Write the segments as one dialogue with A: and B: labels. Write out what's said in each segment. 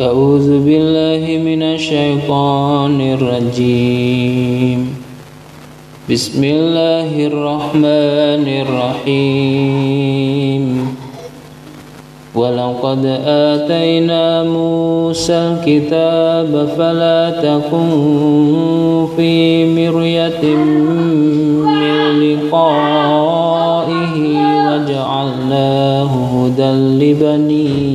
A: أعوذ بالله من الشيطان الرجيم. بسم الله الرحمن الرحيم. ولقد آتينا موسى الكتاب فلا تكن في مرية من لقائه وجعلناه هدى لبني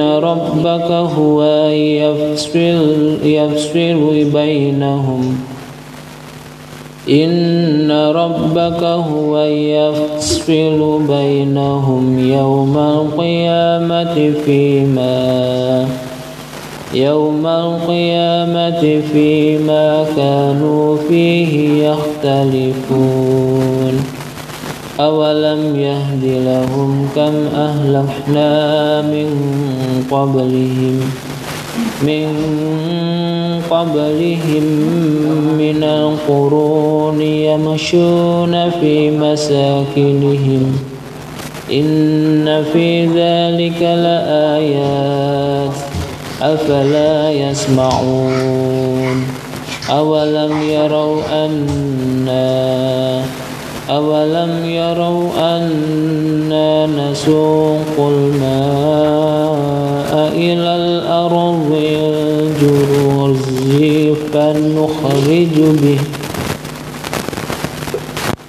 A: ربك هو يفصل, يفصل بينهم. إن ربك هو يفصل بينهم يوم القيامة فيما يوم القيامة فيما كانوا فيه يختلفون أولم يهد لهم كم أهلكنا من قبلهم من قبلهم من القرون يمشون في مساكنهم إن في ذلك لآيات أفلا يسمعون أولم يروا أنا أولم يروا أنا نسوق الماء إلى الأرض الجرز فنخرج به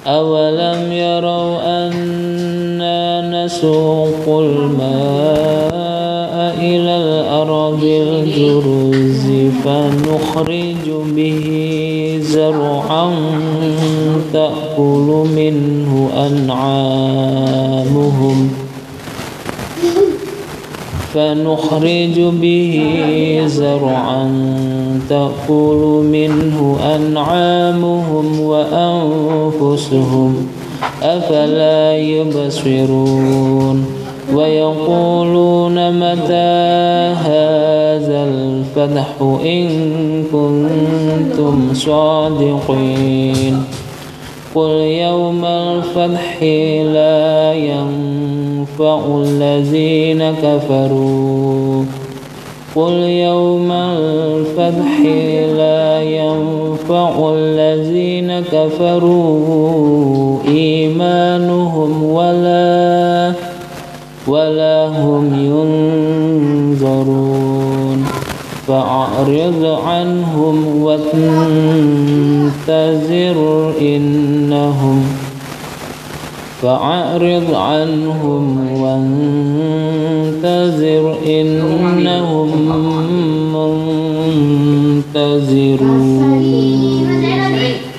A: أولم يروا أنا نسوق الماء إلى الأرض الجرز فنخرج به تأكل منه أنعامهم فنخرج به زرعا تأكل منه أنعامهم وأنفسهم أفلا يبصرون ويقولون متى الفتح إن كنتم صادقين قل يوم الفتح لا ينفع الذين كفروا قل يوم الفتح لا ينفع الذين كفروا إيمانهم ولا ولا هم ينظرون فأعرض عنهم وانتظر إنهم فأعرض عنهم وانتظر إنهم منتظرون.